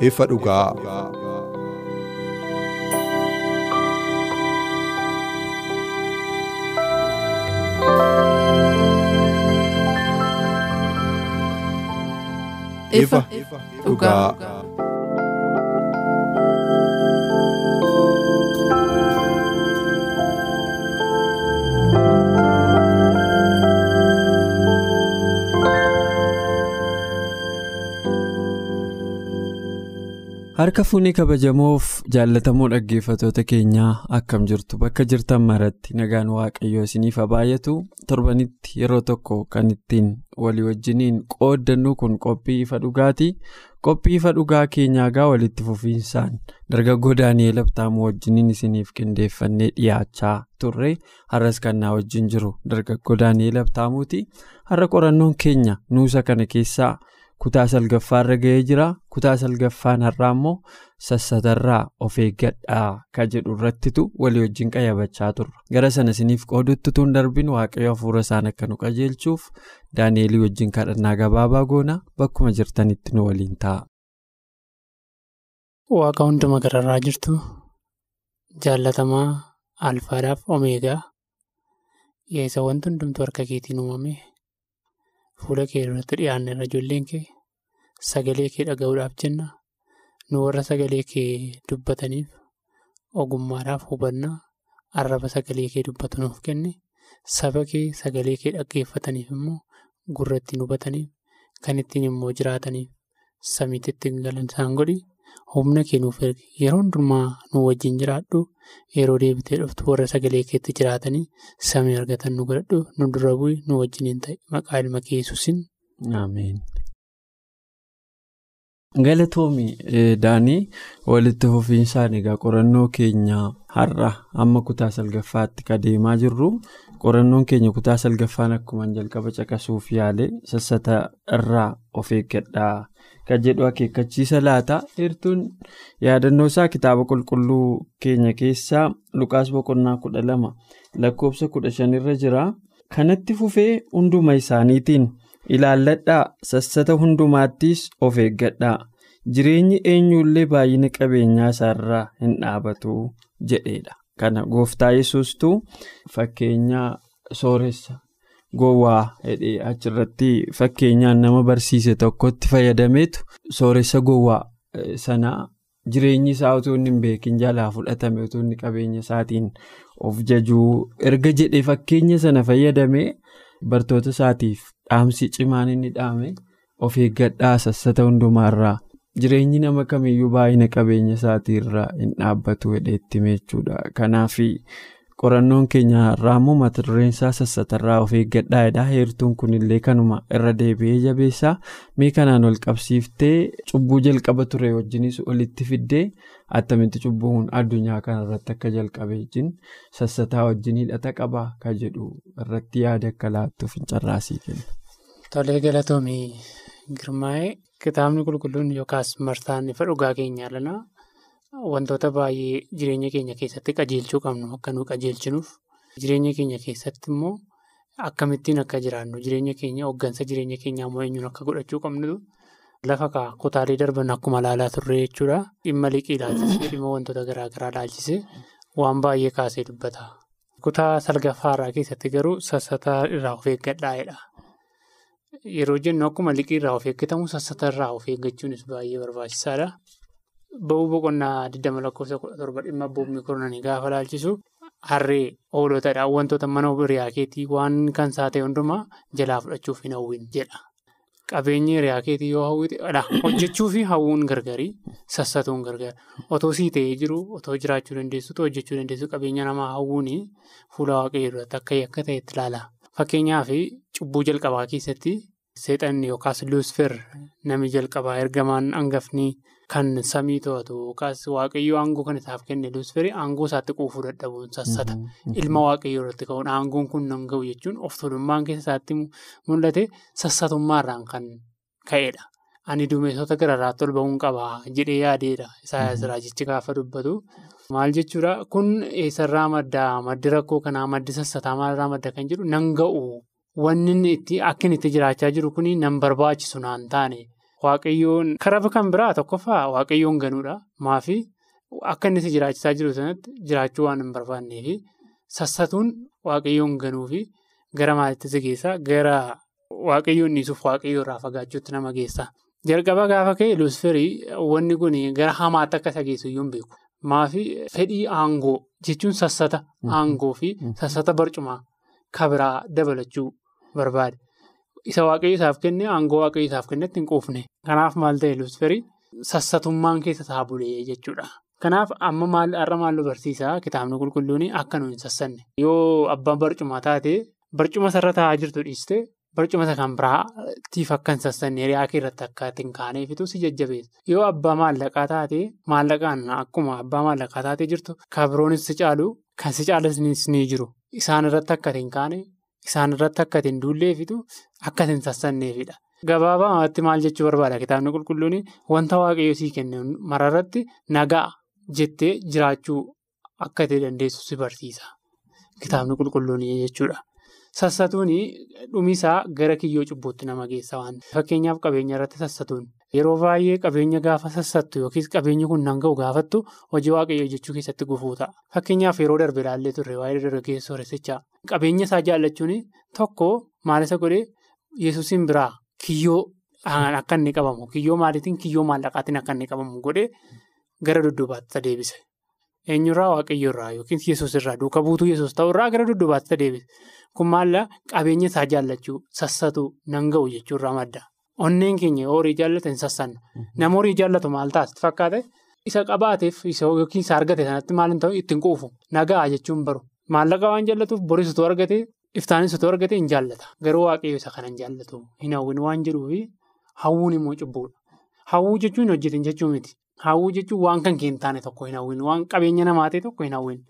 Ifa dhugaa. Ifa dhugaa. Harka fuunii kabajamoof jaallatamoo dhaggeeffatoota keenyaa akkam jirtu bakka jirtan maratti nagaan waaqayyoo isiniif baay'atu torbanitti yeroo tokko kan ittiin walii wajjiniin qooddannu kun qophii ifa dhugaati. Qophii ifa dhugaa keenyaa gaa walitti fufiinsaan dargaggoo Daani'eel Abtaamuu wajjiniin isiniif qindeeffannee dhiyaachaa turre har'as kan naa wajjin jiru dargaggoo Daani'eel Abtaamuuti. Har'a qorannoon keenya nuusa kana keessaa. Kutaa salgaffaarra ga'ee jira kutaa salgaffaan har'aa immoo sassatarraa of eeggadhaa kan jedhu irrattitu walii wajjin qayyabachaa turra gara sana isiniif qoodutti tun darbin waaqayyo hafuura isaan akka nu qajeelchuuf daani'elii wajjin kadhannaa gabaabaa goona bakkuma jirtanitti nu waliin ta'a. Waaqa hunduma gararraa jirtu jaallatamaa alfaadhaaf omeegaa yeesa wanti hundumtu harka keetiin uumame. Fuula kee irratti dhiyaanne irra ijoolleen kee sagalee kee dhaga'uudhaaf jenna. Nu warra sagalee kee dubbataniif ogummaadhaaf hubannaa arraba sagalee kee dubbatu nuuf kenne saba kee sagalee kee dhaggeeffataniif immoo gurra ittiin hubataniif kan ittiin immoo jiraataniif samiitti ittiin galan isaan godhi humna kee nuuf erge yeroo hundumaa nu wajjin jiraadhu yeroo deebitee dhuftu warra sagalee keetti jiraatanii samii argatan nu godhadhu nu dura bu'i nu wajjiniin ta'e maqaa ilma kee Yesuusiin. Ameen. Galatoomii Daanii walitti fufiinsaan egaa qorannoo keenya har'a amma kutaa salgaffaatti kan deemaa jirru qorannoon keenya kutaa salgaffaan akkuma jalqaba caqasuuf yaale sassata irraa of eeggadhaa kan jedhu akeekkachiisa laata? Heertuun yaadannoo isaa kitaaba qulqulluu keenya keessaa lukaas boqonnaa kudha lama lakkoofsa kudha shanirra jira kanatti fufee hunduma isaaniitiin. ilaalladhaa sassata hundumaattis of eeggadhaa. Jireenyi eenyullee baay'ina qabeenyaa isaarraa hin dhaabatu jedheedha. Kana gooftaa yesuustuu fakkeenya sooressa gowwaa jedhee achirratti fakkeenyaan nama barsiise tokkotti fayyadameetu sooressa gowwaa sanaa jireenyi isaa utuu hin beekin jalaa fudhatame utuu inni qabeenya isaatiin of jajuu erga jedhee fakkeenya sana fayyadamee bartoota isaatiif. dhaamsi cimaan inni dhaame of eeggadhaa sassata hundumaarraa jireenyi nama kamiyyuu baay'ina qabeenya isaatiirraa hin dhaabbatu hedheetti meechuudha kanaaf qorannoon keenya irraa immoo mata dureen isaa sassatarraa of eeggadhaadha heertuun kunillee kanuma irra deebi'ee jabeessaa mee kanaan ol qabsiiftee cubbuu jalqaba ture wajjinis olitti fiddee attamitti cubbuun addunyaa kanarratti akka jalqabe wajjin sassataa wajjin hidhata qabaa kan jedhu irratti yaada akka laattuuf hin carraasii kenna. Tolee galatoomii girmaa'ee kitaabni qulqulluun yookaas martaan ifa dhugaa keenyaa lanaa wantoota baay'ee jireenya keenya keessatti qajeelchuu qabnu akka nu qajeelchinuuf jireenya keenya keessatti immoo akkamittiin akka jiraannu jireenya keenya hooggansa jireenya keenyaa immoo eenyuun akka godhachuu qabnu lafa kaa kutaalee darban akkuma ilaalaa turre jechuudha dhimma liqii ilaalchisee dhimma wantoota garaagaraa ilaalchisee waan baay'ee kaasee dubbata. Kutaa salgaffaaraa keessatti garuu sassataa irraa of eeggadhaa'edha. Yeroo jennu akkuma liqii irraa of eeggatamu sassata irraa of eeggachuunis baay'ee barbaachisaadha. Ba'uu boqonnaa 20 lakkoofsa 17 dhimma abboommii kurnanii gaafa ilaalchisu harree hoolotadha. Wantoota mana hiriyaa keetii waan kan isaa ta'e hundumaa jalaa fudhachuuf hin hawwin jedha. Qabeenyi hiriyaa keetii yoo hawwite hojjechuu fi hawwuun gargari sassatuun gargara. Otoo sii ta'ee jiru otoo jiraachuu dandeessu otoo hojjechuu dandeessu qabeenya namaa hawwuun fuula waaqayyoo irratti akka akka ta'etti ilaala. Fakkeenyaaf cubbuu jalqabaa keessatti seexanni yookaas luusfer namni jalqabaa ergamaan hangafni kan samii to'atu yookaas waaqayyoo aangoo kan isaaf kenne luusferi aangoo isaatti quufuu dadhabuun sassata. Ilma waaqayyoo irratti ka'uun aangoon kun nan ga'u jechuun of tuulummaan keessa isaatti mul'ate sassatummaarraan kan ka'edha. Ani duumessota gararraatti ol ba'uun qabaa jedhee yaadeedha. Isaayaas raajichi gaafa dubbatu. Maal jechuudha kun eessarraa maddaa maddi rakkoo kanaa maddi sassataa maalirraa madda kan jedhu nan ga'u wanni itti akka itti jiraachaa jiru kun nan barbaachisu naan taane. Waaqayyoon karaa kan biraa tokkoffaa waaqayyoon ganuudha. Maafi akka itti jiraachisaa jiru sanatti jiraachuu waan hin barbaannee fi sassatuun waaqayyoon ganuu fi gara maalitti si geessa gara waaqayyoon dhiisuuf waaqayyoo irraa fagaachuutti nama geessa. Jalqaba gaafa ka'e luusferii wanni kun gara hamaatti akka isa geessu beeku. Maafi fedhii aangoo jechuun sassata aangoo fi sassata barcumaa kabiraa dabalachuu barbaade. Isa waaqayyo isaaf kenne aangoo waaqayyo isaaf kennetti hin quufne. Kanaaf maal ta'e luusferii sassatummaan keessa isaa bulee jechuudha. Kanaaf amma maal har'a maal barsiisaa kitaabni qulqulluun akka nu hin sassanne. Yoo abbaan barcumaa taate barcuma sarara taa'aa jirtu dhiiste barcuma isa kan biraatiif akka hin sassanne hiriyaa kee irratti akka hin kaaneefitu si jajjabeessa. Yoo abbaa maallaqaa taate maallaqaan akkuma abbaa maallaqaa taate jirtu kan biroonis si caalu kan si caalas ni jiru. Isaan irratti akka hin kaane isaan irratti akka hin duulleefitu akka hin sassanneefidha. Gabaabumatti maal jechuu barbaada kitaabni qulqulluun wanta waaqayyo sii kenne mararratti nagaa jettee jiraachuu akka ta'e dandeessu si barsiisa. Kitaabni qulqulluun jechuudha. Sassatuun dhumisaa gara kiyyoo cubbuutti nama geessa waan fakkeenyaaf qabeenya irratti sassatuun yeroo baay'ee qabeenya gaafa sassattu yookiis qabeenyi kun nan ga'u gaafattu hojii waaqayyoo jechuu keessatti gufuu ta'a. Fakkeenyaaf yeroo darbe ilaallee turre waa'ee dargaggeessa sooressichaa qabeenya isaa jaallachuun tokko maal isa godhee yesuusin biraa kiyyoo akka inni qabamu kiyyoo maaliitiin kiyyoo maallaqaatiin akka inni qabamu godhee gara dudduubaatti deebise. Eenyurraa waaqayyoorraa yookiin yesuus irraa duuka buutuu yesuus ta'urraa gara dudduubaatti deebise. Kun maallaa qabeenya isaa jaallachuu sassatuu nan ga'u jechuurraa madda. Onneen keenya horii jaallatu hin sassannu. Nama horii jaallatu maal taasisu fakkaate isa qabaateef yookiin isa argate sanatti maal hin ta'u ittiin quufu nagaa jechuun baru. Maallaqa waan jaallatuuf boris utuu argate iftaanis utuu argate hin jaallata. Garuu waaqayyo isa kana hin jaallatu. Hin hawwin waan jedhuufi hawwuun immoo cubbuudha. Hawwuu jechuun hojjetin jechuu miti. Hawwuu jechuun waan kan kee hin taane tokko hin hawwin. Waan qabeenya namaa ta'e tokko hin hawwin.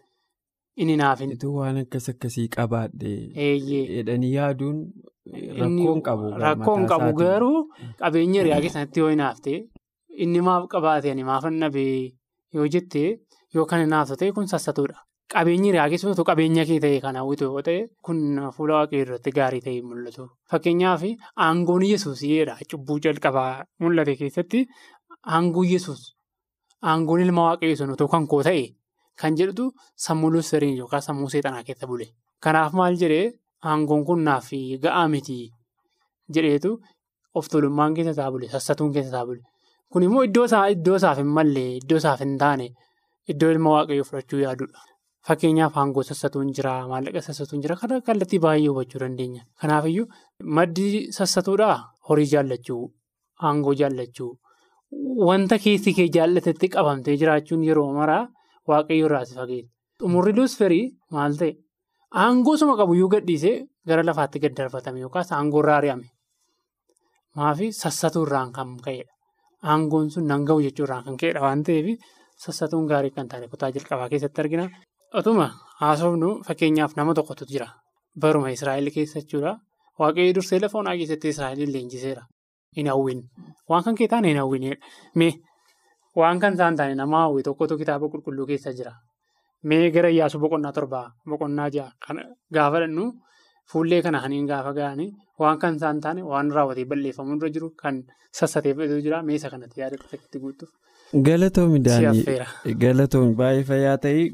Inni naafin. Ituu waan akkas akkasii qabaadhe. Eeyyee. Jedhanii yaaduun rakkoon qabu. Garuu qabeenya hiriyaa keessatti yoo hin hafte inni maaf qabaate ani maaf hin dhabee yoo jette yoo kan hin hafte ta'e kun sassatuudha. Qabeenyi hiriyaa keessatti qabeenya kee ta'e kan hawwitu yoo ta'e kun fuula waaqayyoo irratti gaarii ta'e mul'atu. Fakkeenyaaf aangoon yesuus jedha cubbuu jalqabaa mul'ate keessatti aangoon yesuus aangoon ilma waaqayyoo sun otoo kan koo ta'e. Kan jedhutu sammuu luuseriin yookaan sammuu seexanaa keessa bule. Kanaaf maal jedhee aangoon kun naaf ga'aa miti jedheetu of tuulummaan keessa isaa bule sassatuun keessa isaa bule. Kun immoo iddoo isaaf hin malle iddoo isaaf hin taane iddoo ilma waaqayyoo fudhachuu yaadudha. Fakkeenyaaf aangoo sassatuun jira maallaqa sassatuun jira karaa kallattii baay'ee hubachuu dandeenya. Kanaafiyyuu maddi sassatuudhaa horii jaallachuu aangoo jaallachuu wanta keessi kee jaallatetti qabamtee jiraachuun yeroo maraa. Waaqayyo irraa si fageessa. Xumurri luusferii maal ta'e aangoo suma qabuyyuu gadhiisee gara lafaatti gad darbatame yookaas aangoo irraa ari'ame. Maafi sassatu irraan kan ka'edha. Aangoon sun nan ga'u jechuu irraan kan ka'edha waan ta'eef sassatuun gaarii kan taane kutaa jalqabaa keessatti argina. Otuma haasofnu fakkeenyaaf nama tokkotu jira. Baruma Israa'el keessa jechuudha. Waaqayyo dursee lafa onaa keessatti Israa'el leenjiseera. Hin hawwin. Waan kan kee taane hin hawwinedha. Mee waan kan isaan taane nama hawwi tokkotu kitaaba qulqulluu keessa jira. Mee gara Iyyaasuu boqonnaa torbaa boqonnaa ja'a kana gaafa dhannu fuullee kana haniin gaafa ga'anii waan kan isaan taane waan raawwatee balleeffamuu irra jiru kan sassateeffatu jira. Mee isa kanatti yaada itti guutuuf. Galatoomi daanii galatoomi baay'ee fayyaa ta'ii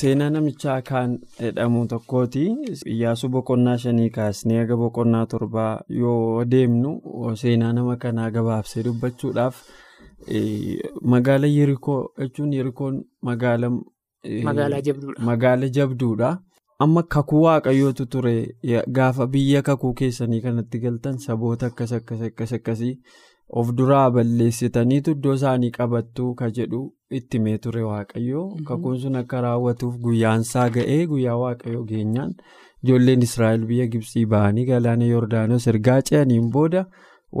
seenaa namichaa kan jedhamu tokkooti iyyaasuu boqonnaa shanii kaasnee aga boqonnaa torbaa yoo deemnu seenaa nama kanaa gabaabsee dubbachuudhaaf magaala yerikoo jechuun yerikoon magaala Magaalaa jabduudha. magaala jabduudha amma kakuu waaqayyootu ture gaafa biyya kakuu keessanii kanatti galtan saboota akkas akkas akkas akkasii of duraa balleessitaniitu iddoo isaanii qabattuu ka jedhu itti mee ture waaqayyoo kakuun sun akka raawwatuuf guyyaansaa ga'ee guyyaa waaqayyoo geenyaan ijoolleen israa'el biyya gibsii ba'anii galaana yoordaanos ergaa ce'aniin booda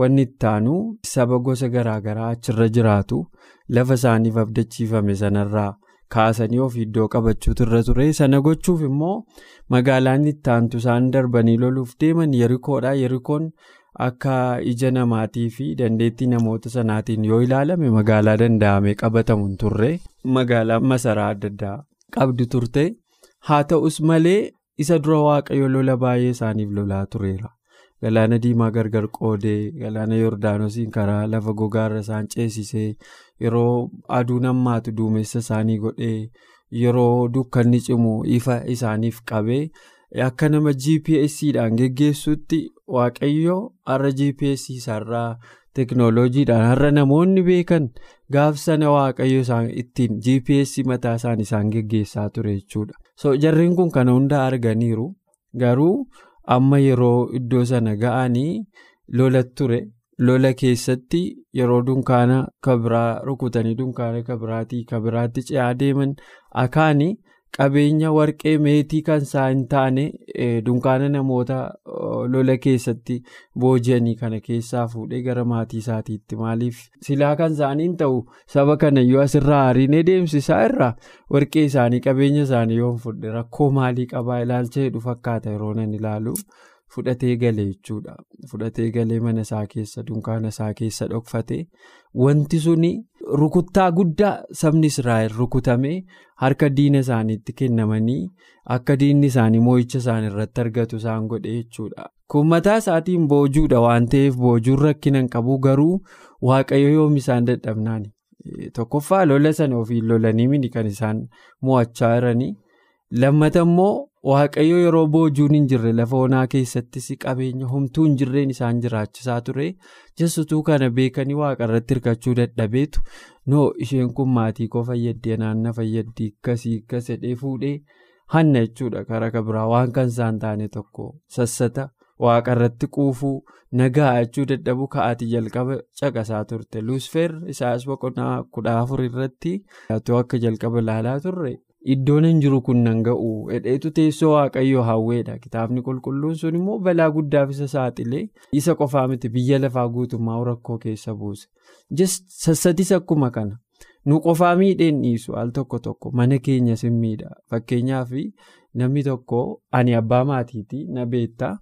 wanni itti aanu saba gosa garaagaraa achirra jiraatu lafa isaaniif abdachiifame sanarraa. Kaasanii of iddoo qabachuutu irra ture sana gochuuf immoo magaalaan itti aantu isaan darbanii loluuf deeman yerikoodha. Yerikoon akka ija namaatii fi dandeettii namoota sanaatiin yoo ilaalame magaalaa danda'ame qabatamu hin turre magaalaa masaraa adda addaa qabdu turte. Haa ta'us malee isa dura waaqayyo lola baay'ee isaaniif lolaa tureera. Galaana diimaa gargar qoodee galaana yordaanosiin karaa lafa gogaarra isaan ceesisee yeroo aduun hammaatu duumessa isaanii godhee yeroo dukkanni cimu ifa isaaniif qabee akka nama gpsdhaan geggeessutti waaqayyo har'a gps isaarraa teknooloojiidhaan har'a namoonni beekan gaaf sana waaqayyo isaan ittiin gps mataa isaan isaan geggeessaa ture jechuudha. so jarreen kun kana hundaa arganiiru garuu. Amma yeroo iddoo sana ga'anii lola ture. Lola keessatti yeroo dunkaana kabiraa rukutanii dunkaana kabiraatii kabiraatti ce'aa deeman. Akaani qabeenya warqee meetii kan isaa hin taane dunkaana namoota lola keessatti booji'anii kana keessaa fuudhee gara maatii isaatiitti maaliif silaa kan isaaniin ta'u? Saba kanayyuu asirraa hariinee deemsisaa irraa? Warqee isaanii qabeenya isaanii yoo fudhe? Rakkoo maalii qabaa? Ilaalcha jedhu fakkaata yeroo nan ilaalu. Fudhatee galee jechuudha fudhatee galee mana isaa keessa dunkaana isaa keessa dhokfate wanti suni rukuttaa guddaa sabni israa'el rukutamee harka diina isaaniitti kennamanii akka diinni isaanii moo'icha isaan irratti argatu isaan godhe jechuudha kun mataa isaatiin boojuudha waan ta'eef boojuun rakkinan qabu garuu waaqayyo yoom isaan dadhabnaan tokkoffaa lola sana ofiin lolanii mini kan isaan mo'achaa jiranii lammata immoo. Waaqayyo yeroo boojuun hin jirre lafa onaa keessattis qabeenya homtuu hin jirreen isaan jiraachisaa ture. Jasutuu kana beekanii waaqa irratti hirkachuu dadhabeetu. Noo isheen kun maatii koo fayyaddi naanna fayyaddi akkasii akkas jedhee fuudhee hanna jechuudha. Karaa kabiraa waan kan isaan taane tokko sassata. Waaqa irratti quufuu nagaa jechuu dadhabu ka'aati jalqaba caqasaa turte. Luusfeer isaas boqonnaa kudha afur irratti akka jalqaba ilaalaa turre. Iddoon hin jiru kun nan ga'u. Hedheetu teessoo waaqayyoo hawweedha. Kitaabni qulqulluun sun immoo balaa guddaaf isa saaxilee isa qofaa miti biyya lafaa guutummaa rakkoo keessa buuse. Sassatis akkuma kana nu qofaa miidheen dhiisu al tokko tokko mana keenya sin miidha. Fakkeenyaaf namni tokko ani abbaa maatiiti na beektaa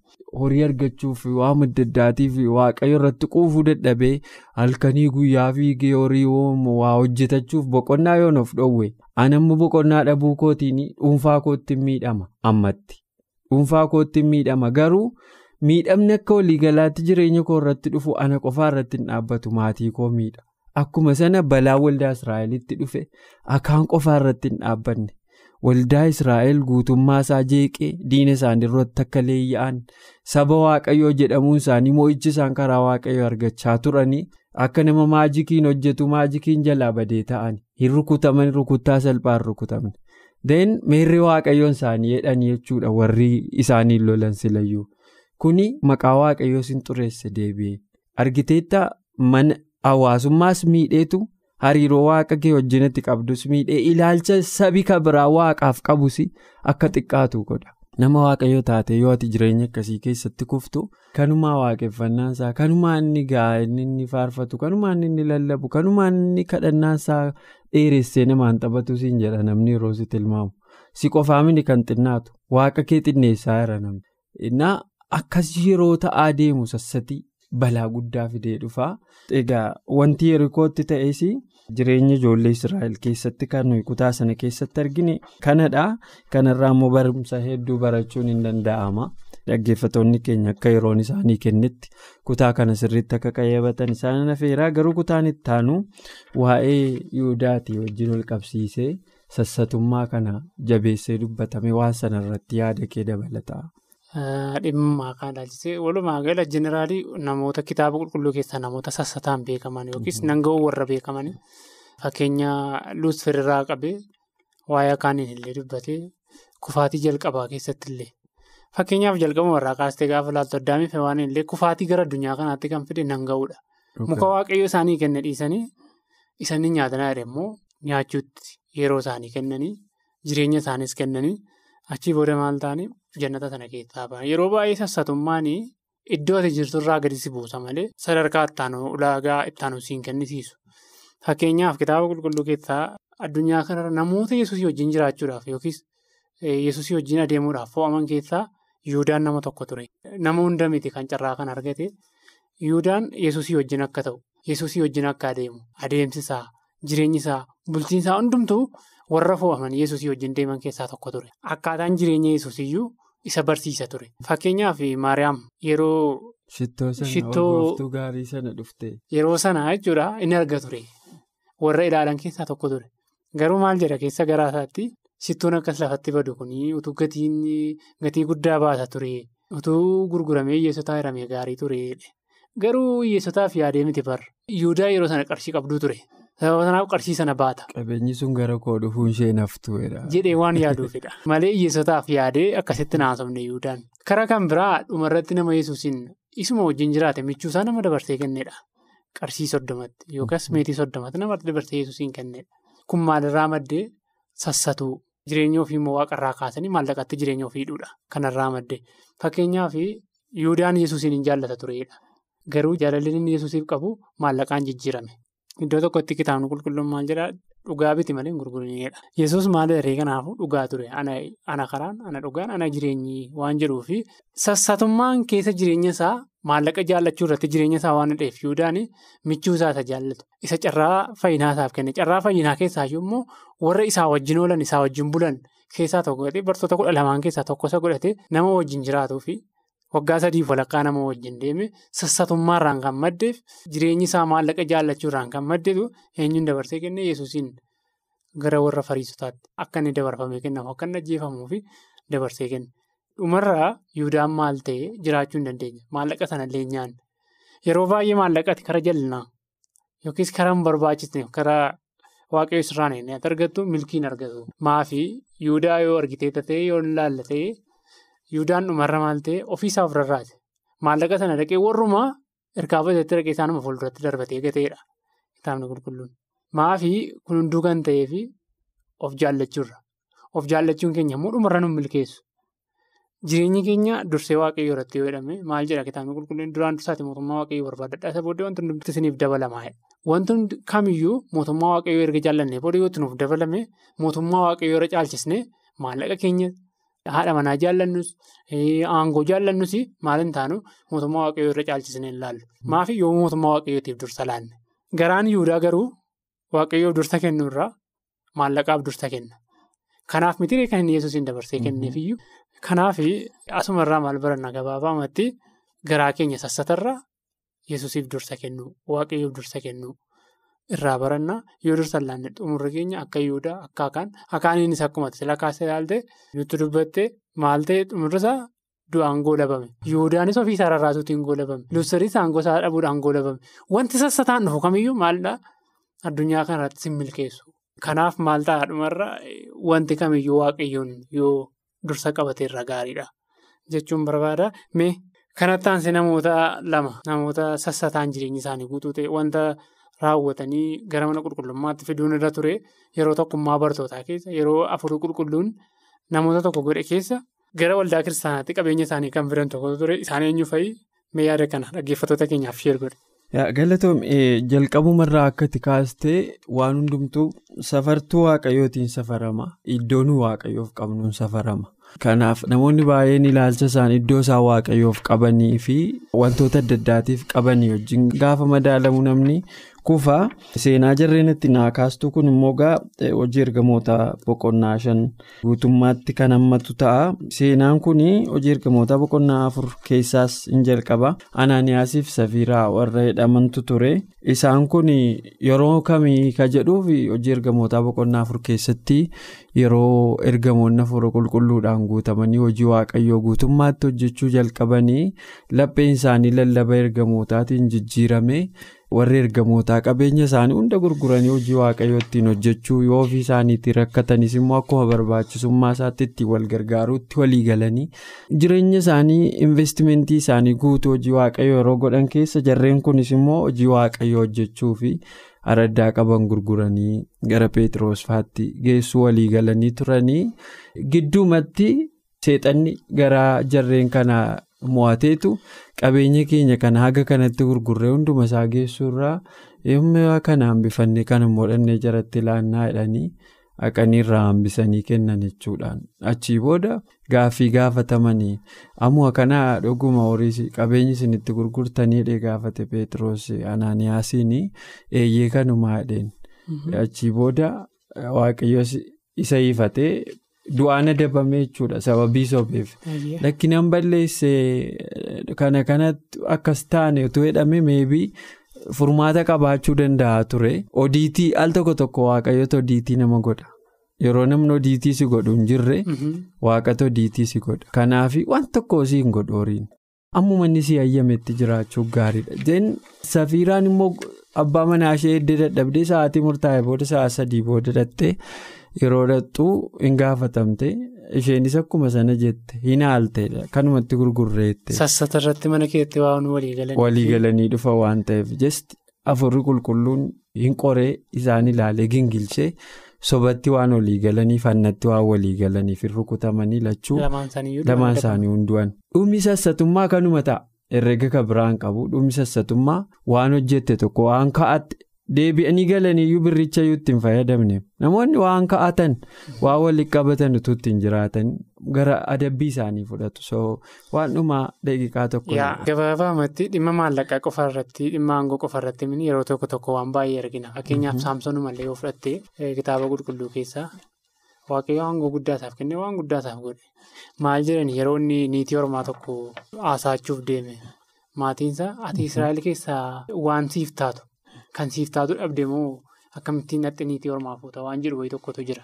horii argachuuf waan adda addaatiif waaqayyo irratti quufuu dadhabee halkanii guyyaa fiigee horii waa hojjetachuuf boqonnaa yoon of dhoowwe. anamma boqonnaa dhabuu kootiin dhuunfaa kootti miidhama ammatti. Dhuunfaa kootti miidhama. Garuu miidhamni akka waliigalaatti jireenya koo irratti dhufu ana qofaa irratti hin dhaabbatu. Maatii koo miidha akkuma sana balaa waldaa israa'elitti dhufe akaan qofaa irratti hin dhaabbanne waldaa israa'el guutummaa isaa jeeqee diina isaanii irratti akka leeyya'an saba waaqayyoo jedhamuun isaanii moo'ichi isaan karaa waaqayyoo argachaa turanii. Akka nama maajikiin hojjetu maajikiin jalaa badee ta'an hin rukutaman rukuttaa salphaan rukutamne. Deen meerree waaqayyoon isaanii jedhanii jechuudha warri isaaniin lolan silayyuu. Kuni maqaa waaqayyoo sin xureesse deebi'e. Argiteetta mana hawaasummaas miidheetu hariiroo waaqa kee wajjinatti qabdus miidhee ilaalcha sabi kabiraa waaqaaf qabus akka xiqqaatu godha. Nama waaqayyoo taate yoo ati jireenya akkasii keessatti kuftu kanumaa waaqeffannaan isaa kanumaa inni ga'a inni faarfatu kanumaa inni lallabu kanumaa inni kadhannaan isaa dheeressee namaan taphatu siin jedha namni yeroo si tilmaamu si qofaa mini kan xinnaatu waaqa kee xinneessaa jira namni. Innaa akkas yeroo ta'aa deemu sassatii balaa guddaa fidee dhufaa. Egaa wanti yerikootti ta'es jireenya ijoollee Israa'el keessatti kan nuyi kutaa sana keessatti argine kanadha. Kanarraa immoo barumsa hedduu barachuun hin danda'ama. Dhaggeeffattoonni keenya akka yeroon isaanii kennetti kutaa kana sirriitti akka qayyabatan isaan afeeraa garuu kutaan itti aanu waa'ee Yihudaati wajjin wal qabsiisee sassatummaa kana jabeessee dubbatame waan sanarratti yaada kee dabalata. Dhimma kan ilaalchisee walumaa gala jeneraalii namoota kitaaba qulqulluu keessaa namoota sassataan beekaman yookiis nanga'uu warra beekaman. Fakkeenya luusfer irraa qabee waa'ee akaaniin illee dubbatee kufaatii jalqabaa keessatti illee. Fakkeenyaaf jalqabuma irraa kaastee gaafa ilaaltu addaamii fi waan illee kufaatii gara addunyaa kanaatti kan fide nan ga'uudha. Muka waaqayyo isaanii kenna dhiisanii isaanii nyaatanaa immoo nyaachuutti yeroo isaanii kennanii jireenya isaaniis kennanii achii booda maal ta'anii jannata sana keessaa ba'an yeroo baay'ee sassatummaan iddoo ati jirturraa gadi si buusa malee sadarkaa ulaagaa ittaanu siin kennisiisu. Fakkeenyaaf kitaaba qulqulluu keessaa addunyaa kanarra namoota yesuusii wajjin jiraachuudhaaf yookiis yesuusii wajjin adeemuudhaaf fo'aman keessaa Yihuudaan nama tokko ture. Nama hunda miti kan carraa kan argate Yihuudaan yesuusii wajjin akka ta'u yesuusii wajjin akka adeemu adeemsisaa jireenyisaa bulchiinsaa hundumtuu warra fo'aman yesuusii wajjin deeman keessaa tokko ture. Akkaataan jireenya yesuusiyyuu isa barsiisa ture. Fakkeenyaaf Maariyaam yeroo. Shittoo sana. Yeroo sana jechuudha inni arga ture. Warra ilaalan keessaa tokko ture. Garuu maal jedha keessa garaa isaatti shittoon akkas lafatti badu kuni utuu gatii guddaa baasa ture. Utuu gurguramee hiyyeessotaa hiramee gaarii ture. Garuu hiyyeessotaaf yaadee miti barra. Yihudaa yeroo sana qarshii qabduu ture. Sababa sanaaf qarshii sana baata. Qabeenyi sun gara koo dhufuun ishee naftuudha. Jedhee waan yaaduufidha. Malee hiyyeessotaaf yaadee akkasitti naasofne Yihudaan. Karaa kan biraa dhumarratti nama yesuusin isuma wajjin jiraate michuusaa nama dabarsee kennedha. Qarshii soddomatti yookaas meetii soddomatti nama dabarsee yesuusiin kennedha. Kun maalirraa maddee sassatuu jireenya ofii immoo waaqarraa kaasanii maallaqatti jireenya ofii hidhuudha. Kanarraa maddee fakkeenyaaf Yihudaan yesuusiin hin jaallata turedha. Garuu jaalalli inni yesuusiif qabu maallaqaan jijjiirame. Iddoo tokkotti kitaabni qulqulluun maal jedhaa dhugaa biti malee hin gurgurinedha. Yesuus maal jedhee kanaafuu dhugaa ture. Ana karaan, ana dhugaan, ana jireenyi waan jedhuufi sassatummaan keessa jireenya isaa maallaqa jaallachuu irratti jireenya isaa waan ta'eef Yihudaan michuu isaa isa jaallatu. Isa carraa fayyinaa isaaf kenne. Carraa fayyinaa keessaayyuu immoo warra isaa wajjin oolan, isaa wajjin bulan keessaa tokko godhatee bartoota kudha lamaan keessaa tokko isa godhatee nama wajjin jiraatuufi. Waggaa sadiif walakkaa nama wajjin deeme sassatummaarraan kan maddeef jireenyi isaa maallaqa jaallachuurraan kan maddeetu eenyuun dabarsee kennee yesuusiin gara warra fariisotaatti akka inni dabarfamee kennamu akka inni ajjeefamuufi dabarsee kenne. Dhumarraa Yihudaan maal ta'ee jiraachuu hin dandeenya. Maallaqa sanallee nyaanne. Yeroo baay'ee maallaqati kara jallinaa yookiis kara hin barbaachisne karaa waaqayyo sirraan argattu milkiin argatu. Maafi Yihudaa yoo argitee ta'ee yoo laallatee. Yihudaan dhumarra maal ta'e ofiisaa of rarraase. Maallaqa sana dhaqee warrumaa ergaa baseetti dhaqee isaanuma fuulduratti darbatee gateedha. Kitaabni qulqulluun. Maafi kun hunduu kan ta'eef of jaallachuurra. Of jaallachuun keenya immoo dhumarra nu milkeessu. Jireenyi keenya dursee waaqayyoo irratti yoo jedhame maal jedha kitaabni qulqulluun duraan dursaati mootummaa waaqayyoo barbaadadha. Isa booddee wanti hundumti isiniif dabalamaa. Wanti kamiyyuu mootummaa waaqayyoo erga jaallannee booda yoo nuuf dabalame mootummaa waaqayyoo irra caalchisnee maallaqa keenya. Haadha manaa jaallannus aangoo jaallannus maal hin taanu mootummaa waaqayyoo irra caalchisnee hin laallu. Maafi yoo mootummaa waaqayyootiif dursa laanne. Garaan Yihudaa garuu waaqayyoof dursa kennuurraa maallaqaaf dursa kenna. Kanaaf miti kan inni yesuusiin dabarsee kenneefiyyuu. Kanaaf asumarraa maal baranna gabaabaamatti garaa keenya sassatarraa yesuusiif dursa kennu waaqayyoof dursa kennu. Irraa barannaa yoo dursa laanne xumurri keenya akka Yihudaa akka akaan akaaniinis akkuma sila kaasee ilaalte nutti dubbatte maal ta'e xumurrisaa du'aan goolabame. Yihudaanis ofiisaa rarraasuutiin goolabame. Luusariis aangoo isaa dhabuudhaan goolabame. Wanti sassataan dhufu kamiyyuu maalidhaa addunyaa kanarratti sin milkeessu. Kanaaf maal ta'a dhumarra wanti kamiyyuu waaqayyoon yoo dursa qabate irra gaariidha jechuun barbaada. Mee kanatti aansee namoota lama namoota sassataan jireenyi isaanii guutuu ta'e wanta. Raawwatanii gara mana qulqullummaatti fiduun irra ture yeroo tokkummaa bartootaa keessa yeroo afurii qulqulluun namoota tokko godhe keessa gara waldaa kiristaanaatti qabeenya isaanii kan fidan tokkotu ture isaan eenyu fa'i mee yaada kana dhaggeeffattoota keenyaaf sheer godhe. Galatoom jalqabumarraa akka itti kaastee waan hundumtuu safartuu waaqayyootiin safarama iddoon waaqayyoof qabnuun safarama. Kanaaf namoonni baay'een ilaalcha isaan iddoo isaan waaqayyoof qabanii fi wantoota adda addaatiif qabanii wajjin gaafa madaalamu namni kufaa seenaa jarreen itti naa kaastuu kun immoo gaa hojii ergamoota boqonnaa shan guutummaatti kan hammatu ta'a. Seenaan kun hojii ergamoota boqonnaa afur keessaas hin jalqaba. Anaaniyaasiif safiiraa warra jedhamantu ture. Isaan kun yeroo kamii ka jedhuuf hojii ergamoota boqonnaa afur keessatti yeroo ergamoonni afur qulqulluudhaan guutamanii hojii waaqayyoo guutummaatti hojjechuu jalqabanii lapheen isaanii lallaba ergamootaatiin jijjiirame. Warri ergamootaa qabeenya isaanii hunda gurguranii hojii waaqayyoo ittiin hojjechuu yoo ofii isaaniitti rakkatanis immoo akkuma barbaachisummaa isaatti ittiin wal gargaaruutti walii galanii jireenya isaanii investimentii isaanii guutuu hojii waaqayyoo yeroo godhan keessa jarreen kunis immoo hojii waaqayyoo hojjechuu fi araddaa qaban gurguranii gara Pheexroos faatti geessuu walii galanii turanii gidduumatti seexanni gara jarreen kanaa. Mo'ateetu qabeenya keenya kana haga kanatti gurgurree hunduma isaa geessuurraa yommuu kana hambifannee kan immoo dhannee jaratti laannaa jedhanii haqanii irraa hambisanii kennan jechuudhaan achii booda gaaffii gaafatamanii ammoo kanaa dhuguma horii qabeenyi isinitti gurgurtanii gaafate Pheexroos Anaaniyaasiin eeyyee kanumaa jedheen achii booda waaqayyo isa hiifatee. Du'aan adabame jechuudha sababii sobeef lakkinaan balleessee kana kanatti akkas taane utuu jedhame meebii furmaata qabaachuu danda'a ture. Odiitii al tokko tokko waaqayyoota odiitii nama godha yeroo namni odiitii si godhu hin jirre waaqata odiitii si godha kanaaf waan tokko si hin godhu horiin ammuma inni si hayyametti jiraachuuf gaariidha jeen safiiraan immoo abbaa manaa ishee eddee dadhabdee sa'aatii murtaa'e booda sa'a sadii booda dhattee. Yeroo dhattuu hin gaafatamte isheenis akkuma sana jette hin haalteedha kanumatti gurgurreette. Sassata irratti mana keetti waan waliigalanii. Waliigalanii dhufa waan ta'eef jesti afurri qulqulluun hin qoree isaan ilaalee gingilchee sobatti waan waliigalanii fannatti waan waliigalaniif hin rukutamanii lachuu lamaan isaanii hundu'an. Dhumni sassatummaa kanuma ta'a herrega kan biraan qabu dhumni sassatummaa waan hojjette tokko waan ka'atte. Deebi'anii galaniiyyuu birricha iyyuu ittiin fayyadamne. Namoonni waan ka'atan waan waliin qabatan utuu ittiin jiraatan gara adabbii isaanii fudhatu. So waan dhumaa daqiiqaa tokko. Gabaabumatti dhimma maallaqaa qofa irratti dhimma aangoo qofa irratti yeroo tokko tokko waan baay'ee argina. Fakkeenyaaf saamsonumallee yoo fudhatte kitaaba qulqulluu keessaa waaqayyo aangoo guddaa isaaf kennee waan guddaa isaaf godhe. Maal jedhani yeroo inni niitii ormaa tokko haasaachuuf deeme. Maatiinsa ati israa'el keessaa waan siif taatu. Kan siif taatu dhabde moo akkamittiin dhatte niitii ormaa fuuta waan jedhu wayii tokkotu jira.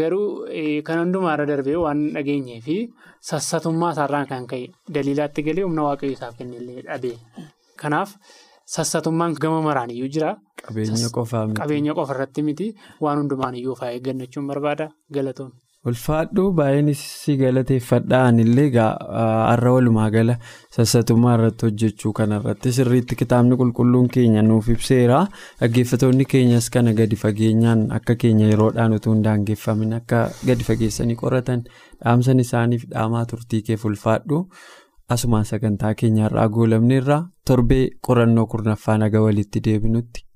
Garuu kan hundumaarra darbee waan dhageenyee fi sassatummaa isaarraan kan ka'e daliilaatti galee humna waaqayyo isaaf kennellee dhabee. Kanaaf sassatummaan gama maraan iyyuu jira. Qabeenya qofa irratti miti waan hundumaan iyyuu of eeggannachuun barbaada galatoon. Ulfaadhuu baay'een si galateeffadhaan illee har'a walumaa gala sassatummaa irratti hojjechuu kanarratti sirriitti kitaabni qulqulluun keenya nuuf ibseera. Dhaggeeffatoonni keenyas kana gadi fageenyaan akka keenya yeroodhaan utuu hin daangeffamin akka gadi fageessanii qoratan dhaamsan isaaniif dhaamaa turtii keef ulfaadhu. Asumaan sagantaa keenya irraa goolamneerra. Torbee qorannoo kurnaffaa naga walitti deebinutti.